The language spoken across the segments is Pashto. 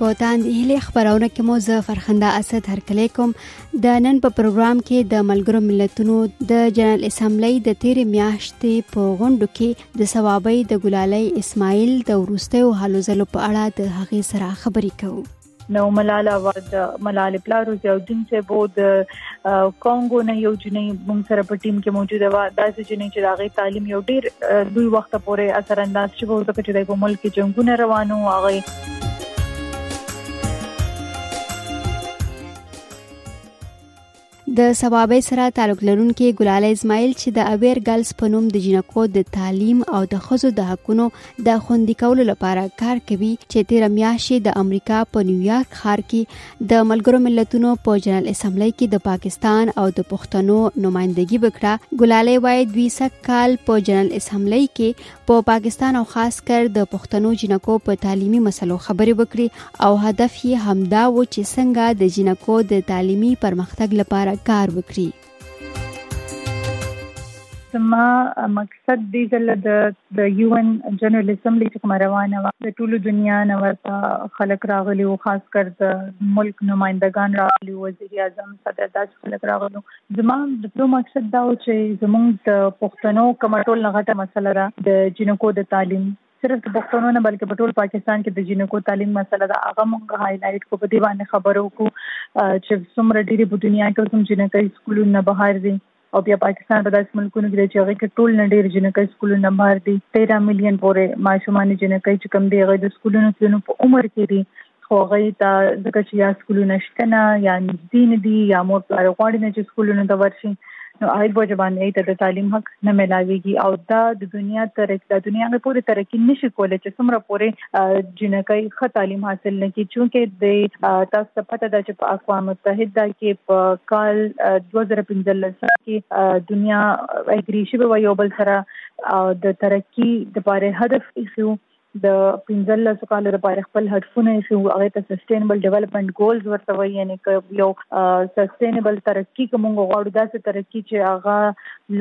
په تاند هلي خبرونه کې مو زه فرخنده اسد هرکلی کوم د نن په پروګرام کې د ملګرو ملتونو د جنرال اسمبلی د تیر میاشتې په غونډو کې د ثوابي د ګلالۍ اسماعیل د ورستیو حالو زلو په اړه د هغې سره خبرې کوو نو ملاله ورد ملاله پلار او زیاودین ته بو د کانګو نه یو جنې مونږ سره په ټیم کې موجوده و دا جنې چې داغه تعلیم یو ډیر دوی وخت پورې اثر انداز شوی او ځکه چې د ملک کې جنگونه روانو هغه د صوابۍ سره تعلق لرونکي ګلاله اسماعیل چې د اویر ګرلز په نوم د جنکو د تعلیم او د ښځو د حقونو د خوندي کولو لپاره کار کوي چې تیر میاشت د امریکا په نیویارک ښار کې د ملګرو ملتونو په جنرال اسمبلی کې د پاکستان او د پښتنو نمائندګي وکړه ګلاله وایي دوی سږ کال په جنرال اسمبلی کې په پاکستان او خاص کر د پښتنو جنکو په تعلیمي مسلو خبرې وکړي او هدف یې همدا و چې څنګه د جنکو د تعلیمي پرمختګ لپاره کار وکړي زما مقصد دی زله د د یو ان جنرال اسمبلی چې کوم روانه و د ټولو دنیا نه ورته خلک راغلي او خاص کر د ملک نمائندگان راغلي وزیر اعظم صدر داس خلک راغلو زما د تلو مقصد دا و چې زمونږ د پښتنو کومه ټول نه غټه مسله ده د جنکو د تعلیم صرف د پښتنو نه بلکې په ټول پاکستان کې د جنکو تعلیم مسله ده هغه مونږ هایلایټ کو په دې باندې خبرو کو چې څومره ډېری په دنیا کې کوم جنکې سکولونه بهر دي او بیا پاکستان په داسې ملکونو کې چې هغه کې ټول نه ډېر جنکې سکولونه بهر دي 13 میلیون پورې ماشومان جنکې چې کم دی هغه د سکولونو تلونو په عمر کې دي خو هغوی ته ځکه چې یا سکولونه شته نه یا نږدې نه دي یا مور پلار غواړي نه چې سکولونو ته ورشي نو هغه په وجه باندې ته د تعلیم حق نه ملاويږي او دا د دنیا تر د دنیا په پوره ترقی نشي کولای چې څومره پورې جنکۍ ښه تعلیم حاصل نه کړي چې د تاسو ته پته ده چې په اقوام متحده کې په کال 2015 کې دنیا اګری شوی و یو بل سره د ترقی د پاره هدف ایښو د پنځلس کالو لپاره خپل هدفونه ایښي وو هغه ته سسټینبل ډیولپمنټ ګولز ورته وایي یعنی که یو سسټینبل ترقی که موږ غواړو داسې ترقی چې هغه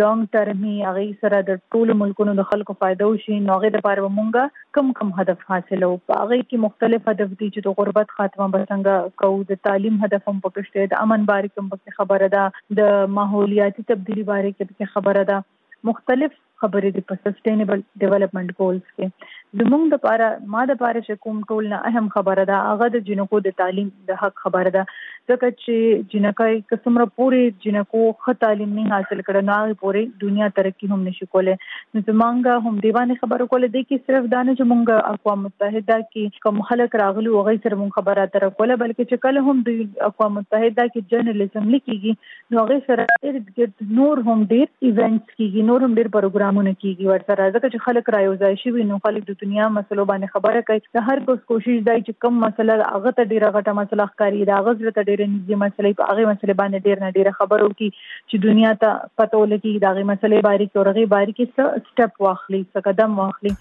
لانګ ټرمي هغه سره د ټولو ملکونو د خلکو فائدو شي نو هغه لپاره موږ کم کم هدف حاصلو په هغه کې مختلف هدف دي چې د غربت خاتمه به څنګه کوو د تعلیم هدف هم پکې شته د امن باره کې هم پکې خبره ده د ماحولیاتي تبدیلی باره کې پکې خبره ده مختلف خبرې دي په سسټینیبل ډیولپمنټ ګولز کې زمونږ د پاره ما د پاره چې کوم ټول نه اهم خبره ده هغه د جنکو د تعلیم د حق خبره ده ځکه چې جنکای که څومره پوري جنکو ښه تعلیم نه حاصل کړي نو هغه پوري دنیا ترقی هم نشي کولای نو زمونږ هم دی باندې خبرو کول دي کې صرف دا نه چې مونږ اقوام متحده کې کوم خلک راغلي هغه سره مونږ خبره اتره کوله بلکې چې کله هم د اقوام متحده کې جنرال اسمبلی کېږي نو هغه سره ارد ګرد نور هم ډیر ایونټس کیږي نور هم ډیر پروګرامونه کیږي ورسره ځکه چې خلک را یو ځای شوي نو خلک د دنیا مسلو باندې خبره کوي د هر کوس کوشش دی چې کم مسله هغه ته ډیره غټه مسله ښکاري دا غزل ته ډیره نږدې مسله په هغه مسله باندې ډیر نه ډیره خبرو کی چې دنیا ته پته ولګي دا غي مسله باریک او رغي باریک څه سټپ واخلي څه قدم واخلي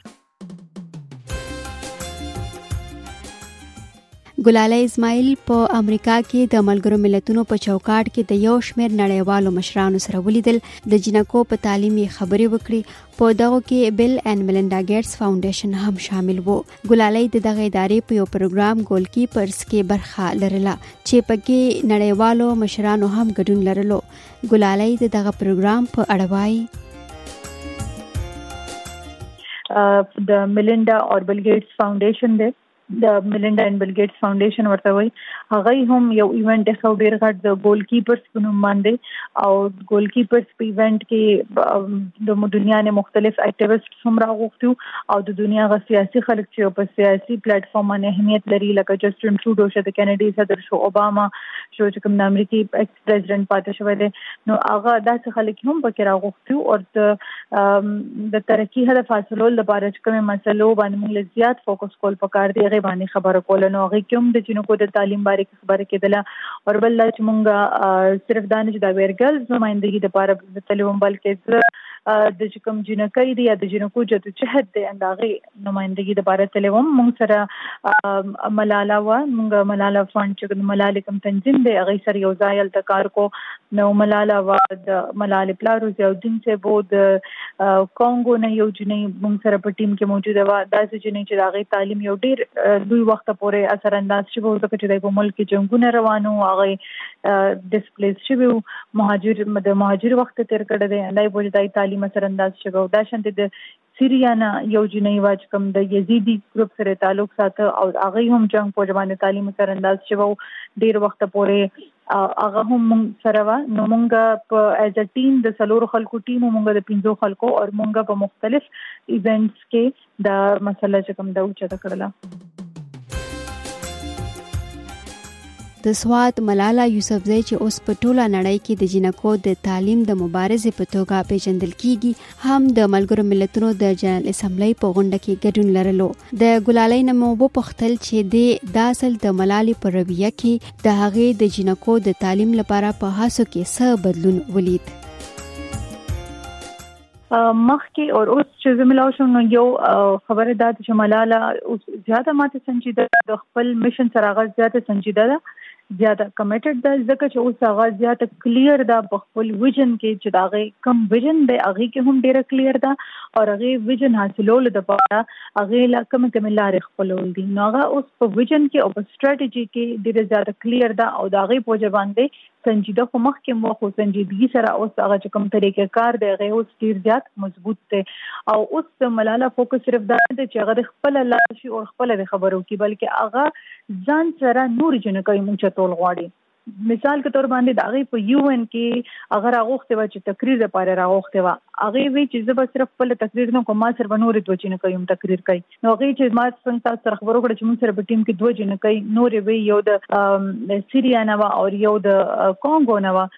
ګلاله اسماعیل په امریکا کې د ملګرو ملتونو په چوکاټ کې د یو شمېر نړیوالو مشرانو سره ولیدل د جنکو په تعلیم یې خبرې وکړې په دغو کې بل ان ملنډا ګیټس فاونډیشن هم شامل وو ګلالۍ د دغه ادارې په یو پروګرام ګول کی پرس کې برخه لرله چې پکې نړیوالو مشرانو هم ګډون لرلو ګلالۍ د دغه پروګرام په اړه وایي د میلینډا اور بل ګیټس فاونډیشن دی د میلینډا ان بل ګیټس فاونډیشن ورته وای هغه هم یو ایونت خو ډیر غټ د ګول کیپرز په نوم باندې او ګول کیپرز په ایونت کې د دنیا نه مختلف اکټیویسټ هم راغوښتو او د دنیا غ سیاسي خلک چې په سیاسي پلیټ فارم باندې اهمیت لري لکه جسټن ټروډو چې د کینیډي صدر شو اوباما شو چې کوم د امریکای پریزیډنټ پاتې شوی دی نو هغه داسې خلک هم پکې راغوښتي او د د ترقی هدف حاصلول لپاره چې کومه مسلو باندې موږ زیات فوکس کول پکار دی غي باندې خبرو کول نو هغه کوم د جنکو د تعلیم باره کې خبره کېدله او بل چې موږ صرف دانه چې دا ویرګل نمائندګي د لپاره د تلوم بلکې د کوم جنکې دی یا د جنکو جدوجهد دی انداغه نمایندګي د پاره تللی وم مونږ سره ملاله وه مونږ ملاله فنډ چې د ملالې کوم تنظیم دی هغه سره یو ځای هلته کار کو نو ملاله وه د ملالې پلار و ضیاالدین صاحب و د کانګو نه یو جنۍ مونږ سره په ټیم کې موجوده وه داسې جنۍ چې د هغې تعلیم یو ډیر لوی وخت پورې اثر انداز شوی و ځکه چې د په ملک کې جنګونه روان وو هغه ډیسپلیس شوی و مهاجر د مهاجر وخت تیر کړی دی دای پورې دای تعلیم اثر انداز شوی و دا شانتې د سیریا نه یو جنۍ وه چې کوم د یزیدي ګروپ سره تعلق ساته او هغه هم جنگ په ځوانه تعلیم سره انداز شوو ډیر وخت پورې هغه هم مونږ سره و نو مونږ په ایز ا ټیم د سلور خلکو ټیم مونږ د پنځو خلکو او مونږ په مختلف ایونټس کې دا مسله چې کوم دا اوچته کړله د سواد ملاله یوسفزۍ چې اوس په ټوله نړۍ کې د جنکو د تعلیم د مبارزې په توګه پیژندل کیږي هم د ملګرو ملتونو د جنرال اسمبلی په غونډه کې ګډون لرلو د ګلالۍ نمو وو پختل چې د داسل د ملالي پر رویه کې د هغې د جنکو د تعلیم لپاره په هڅو کې څه بدلون ولید مخکې او اوس چې زملاو شو نو یو خبره ده چې ملاله اوس زیاته ماته سنجیده د خپل مشن سره غږ زیاته سنجیده ده زیاته کمیټډ ده ځکه چې اوس هغه زیاته کلیر ده په خپل ویژن کې چې دا غي کم ویژن دی هغه کې هم ډیره کلیر ده او هغه ویژن حاصلولو لپاره هغه لا کم کم لارې خپلول دي نو هغه اوس په ویژن کې او په ستراتیژي کې ډیره زیاته کلیر ده او دا غي په جوان دی سنجیده خو مخکې مو خو سنجیدګي سره اوس هغه چې کوم طریقې کار دی هغه اوس ډیر زیات مضبوط دی او اوس ملاله فوکس صرف دا دی چې هغه خپل لاس شي او خپل خبرو کې بلکې هغه ځان سره نور جنکۍ هم چتول غواړي مثال کې تور باندې د هغې په یو ان کې هغه راغوښتې وه چې تقریر لپاره راغوښتې وه هغې وی چې زه به صرف خپل تقریر نه کوم ما سره به نورې دوه جنکۍ هم تقریر کوي نو هغې چې ما څنګه تاسو سره خبرو کړه چې موږ سره په ټیم کې دوه جنکۍ نورې وی یو د سیریا نه وه او یو د کانګو نه وه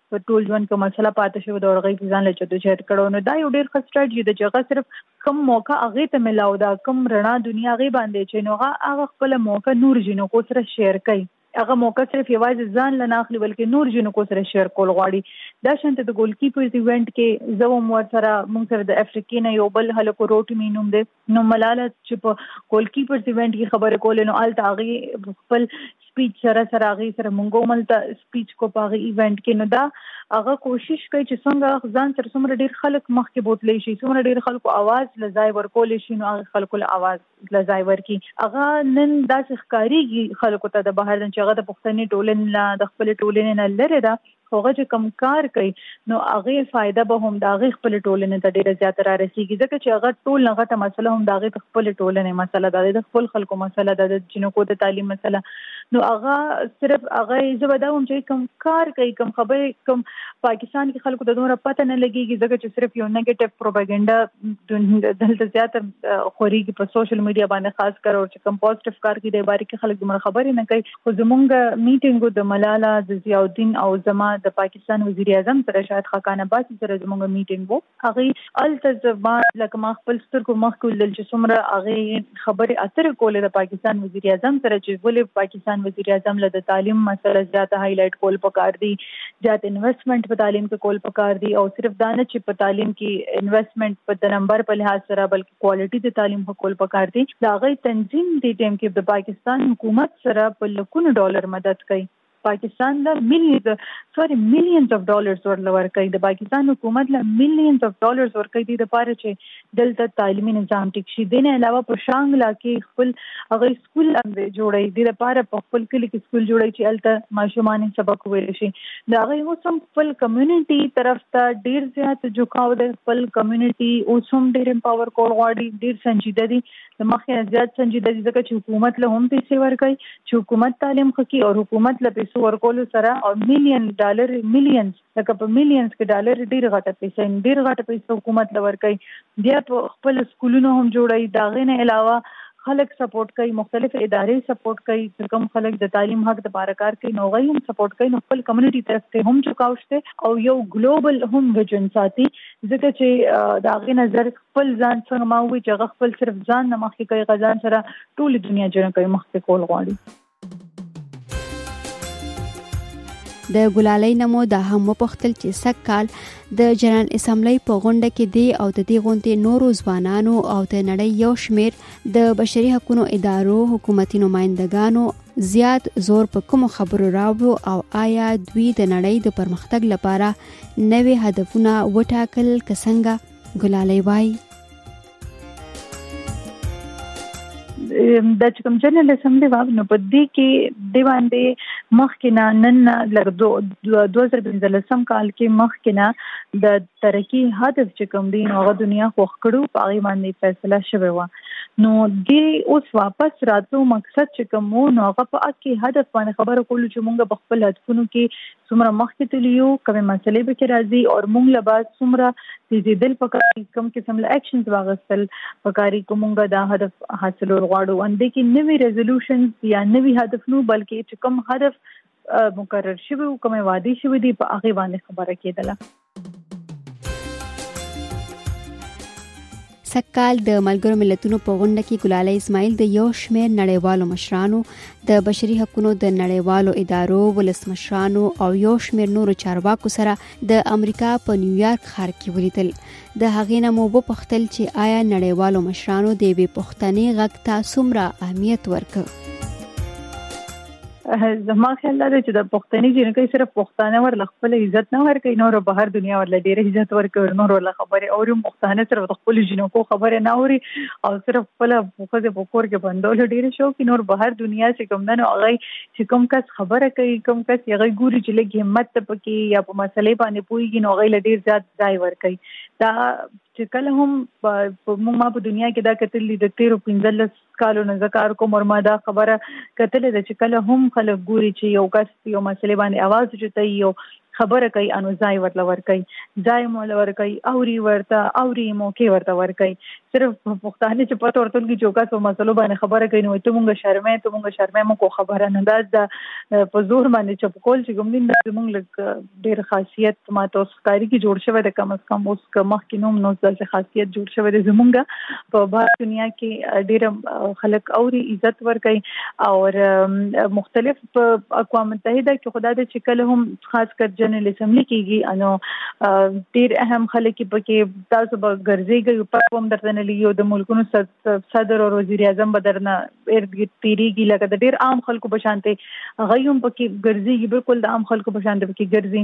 په ټول ژوند کې مسله پاتې شوې ده او هغې ځان له جدوجهد کړو نو دا یو ډیر ښه سټراټجي ده چې هغه صرف کم موقع هغې ته ملاو ده کم رڼا دنیا هغې باندې چې نو هغه هغه خپله موقع نور جینکو سره شیر کوي هغه موقع صرف یوازې ځان له نه اخلي بلکې نور جینکو سره شیر کول غواړي دا شانت د ګول کیپرز ایونټ کې زه هم ورسره موږ سره د افریقې نه یو بل هلک روټ مینوم دی نو ملاله چې په کولکي پر سیوینټ کې خبرې کولې نو الته هغه خپل سپیچ سره سره هغه سره مونږ هم الته سپیچ کو په ایونت کې نو دا هغه کوشش کوي چې څنګه ځان سره څومره ډیر خلک مخ کې بوتلی شي څومره ډیر خلکو आवाज لځای ورکول شي نو هغه خلکو له आवाज لځای ورکی هغه نن داسې ښکاریږي خلکو ته د بهر چې هغه د پښتني ټولنې نه د خپل ټولنې نه لره ده هغه چې کوم کار کوي نو هغه فائده به هم داغه خپل ټولنې ته ډیره زیاته را رسیږي ځکه چې هغه ټول نه غټه مسله هم داغه خپل ټولنې مسله ده د خپل خلکو مسله ده د جنکو د تعلیم مسله نو هغه صرف هغه زه به دا هم چې کوم کار کوي کوم خبرې کوم پاکستان کې خلکو ته دومره پته نه لګيږي ځکه چې صرف یو نیگیټیو پروپاګاندا دلته زیاته خوريږي په سوشل میډیا باندې خاص کر او چې کوم پوزټیو کار کوي د باره کې خلک دومره خبرې نه کوي خو زمونږ میټنګ د ملالا د ضیاء الدین او زما د پاکستان وزیر اعظم سره شاهد خاقان عباسي سره زمونږ میټنګ وو هغه الته زما لکه ما خپل سترګو مخ کې ولدل چې څومره هغه خبرې اترې کولې د پاکستان وزیر اعظم سره چې ولې پاکستان وزیر اعظم له د تعلیم مسله زیاته هایلایټ کول پکار دي زیات انویسټمنټ په تعلیم کې کول پکار دي او صرف دا نه چې په تعلیم کې انویسټمنټ په د نمبر په لحاظ سره بلکې کوالټي د تعلیم ښه کول پکار دی د هغه تنظیم دې ټیم کې د پاکستان حکومت سره په لکونو ډالر مدد کوي پاکستان له مليز سوري مليونز اف ډالرز ورل ورکړي د پاکستان حکومت له مليونز اف ډالرز ورکړي دي د پاره چې دلته تعلیمي نظام ټیک شي دین علاوه په شانګلا کې خپل هغه سکول لنده جوړي دي لپاره په خپل کلی کې سکول جوړي چې الته ماشومان سبق ویل شي دا غي اوس هم خپل کمیونټي طرف ته ډیر زیات جوکاو د خپل کمیونټي اوس هم ډیر امپاور کول غواړي ډیر سنجیده دي د مخه زیات سنجیده دي ځکه چې حکومت له هم پیسې ورکړي چې حکومت تعلیم خکې او حکومت له پیسو ورکول سره او میلیون ډالر میلیونز لکه په میلیونز کې ډالر ډیر غټه پیسې ډیر غټه پیسې حکومت لور کوي بیا په خپل سکولونو هم جوړي دا غینه علاوه خلک سپورټ کوي مختلف ادارې سپورټ کوي چې کوم خلک د تعلیم حق د بار کار کوي نو غي هم سپورټ کوي نو خپل کمیونټي طرف ته هم چوکاوشته او یو ګلوبل هم ویژن ساتي ځکه چې دا غي نظر خپل ځان څنګه ما وی چې خپل صرف ځان نه مخکې کوي غزان سره ټول دنیا جوړه کوي مخکې کول غواړي د ګلالۍ نه مو دا هم وپوښتل چې سږ کال د جنرال اسمبلی په غونډه کې دی او د دې غونډې نورو ځوانانو او د نړۍ یو شمیر د بشري حقوقو ادارو حکومتي نمائندګانو زیات زور په کوم خبرو راوړو او آیا دوی د نړۍ د پرمختګ لپاره نوې هدفونه وټاکل که څنګه ګلالۍ وایي د چې کوم جنرال اسمبلی واب نو په دې کې د باندې مخکنا نن لګ 2015 کال کې مخکنا د ترقی هدف چې کوم دی نو هغه دنیا خوخ کړو پاغي باندې فیصله شوه و نو دې اوس واپس راتلو مقصد چې کوم نو هغه په اکی هدف باندې خبرو کولو چې مونږ په خپل هدفونو کې څومره مخکې تللی یو کومې مسلې به کې راځي او موږ له بعد څومره تیزېدل پکاري کوم قسم له اکشنز واغستل پکاري که موږ دا هدف حاصلول غواړو ان دې کې نوي ریزولوشنز یا نوي هدف نو بلکې چې کوم هدف مقرر شوی او کومې وعدې شوې دي په هغې باندې خبره کېدله سږکال د ملګرو ملتونو په غونډه کې ګلاله اسماعیل د یو شمېر نړیوالو مشرانو د بشري حقوقو د نړیوالو ادارو ولسمشرانو او یو شمېر نورو چارواکو سره د امریکا په نیویارک ښار کې ولیدل د هغې نه مو وپوښتل چې آیا نړیوالو مشرانو د یوې پښتنې غږ ته څومره اهمیت ورکړ زما خیال دا دی چې د پښتني جنکۍ صرف پښتانه ور خپل عزت نه ورکوي نور په هر دنیا ور ډیر عزت ورکوي نور ول خبره او رم پښتانه صرف خپل جنکو خبره نه اوري او صرف خپل خوځه په کور کې بندول ډیر شو کې نور به هر دنیا چې کوم نه هغه چې کوم کس خبره کوي کوم کس یې غي ګوري چې لګي همت ته پکې یا په مسلې باندې پويږي نو غي ډیر زیات ځای ورکوي دا چې کله هم په ما په دنیا کې دا کتل دي د 13 15 کالونه زه کار کوم او ما دا خبره کتلې ده چې کله هم خلک ګوري چې یو کس په یو مسلې باندې اواز اوچتوي او خبره کوي انو ځای ورته ورکوي ځای مو ورکوي اوري ورته اوري موقع ورته ورکوي صرف پښتانه چې پته ورته لګي چې کس په مسلو باندې خبره کوي نو ته مونږ شرمې ته مونږ شرمې مو کو خبره نه ده په زور باندې چپ کول چې ګمدین زمونږ لګ ډیر خاصیت ما ته اوس ښکاری کې جوړ شوی د کم از کم اوس که مخکې نوم نو داسې خاصیت جوړ شوی د زمونږ په بار دنیا کې ډیر خلک اوري عزت ورکي او مختلف په اقوام متحده کې خدای دې چې کله هم خاص کر جنرال اسمبلی کېږي انو ډیر اهم خلک پکې تاسو به ګرځيږي په کوم درته نه لیو د ملکونو صدر او وزیر اعظم بدرنه ارد ګرد تیریږي لکه د ډیر عام خلکو په شانته غيوم پکې ګرځيږي بالکل د عام خلکو په شانته پکې ګرځي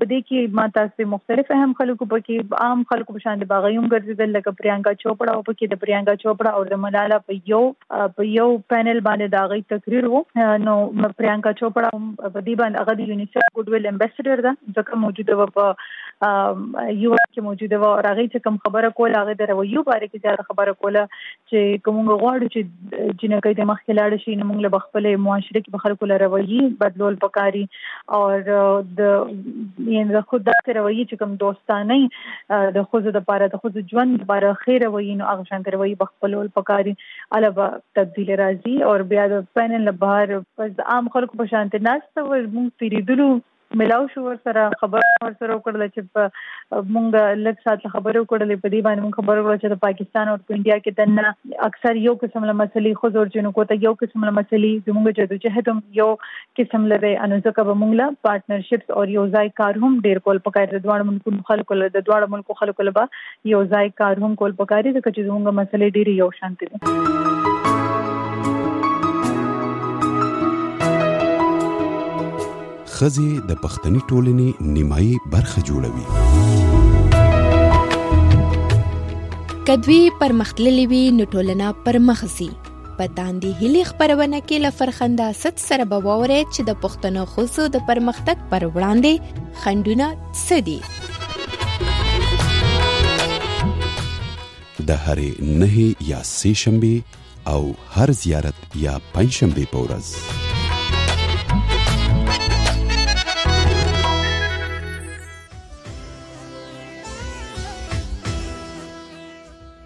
په دې کې ما تاسو مختلف اهم خلکو پکې عام خلکو په شانته باغيوم ګرځیدل لکه پريانکا چوپړا او پکې د پريانکا چوپړا او د ملالا په یو په یو پینل باندې دا غي تقریر وو نو پريانکا چوپړا په دې باندې هغه د یونیسف ګډ ویل امباسډر ده ځکه موجوده و په یو کې موجوده و او هغه چې کوم خبره کوله هغه د رویو باره کې زیاته خبره کوله چې که موږ غواړو چې جنکۍ د مخکې لاړ شي نو موږ له خپل معاشره کې په خلکو له رویي بدلول پکاري او د یعنی د خود داسې رویي چې کوم دوستانه د خوځو د پاره د خوځو ژوند لپاره خیر رویي نو هغه شان رویي بخپلول پکاري علاوه تبدیل راځي او بیا د پینل بهر پس عام خلکو په شانته ناس ته موږ پیریدلو ملاو شو ورسره خبره ورسره وکړله چې په مونږ لږ ساعت له خبرې وکړلې په دې باندې مونږ خبره وکړه چې د پاکستان او په انډیا کې دننه اکثر یو قسم له مسلې خو زور جنکو ته یو قسم له مسلې زمونږ جدوجهد هم یو قسم لري انو ځکه به مونږ له پارټنرشپس او یو ځای کار هم ډیر کول پکار د دواړو ملکونو خلکو له د دواړو ملکو خلکو له یو ځای کار هم کول پکاري ځکه چې زموږ مسلې ډېری یو شان دي خزه د پښتني ټولنې نیمایي برخه جوړوي کدوې پرمختللې وي نو ټولنه پرمخ ځي په تاندې هلي خبرونه کې له فرخنده اسد سره به ووري چې د پښتنو خوځو د پرمختګ پر وړاندې خندونه څه دي د هرې نه یا سه شنبه او هر زیارت یا پنځ شنبه په ورځ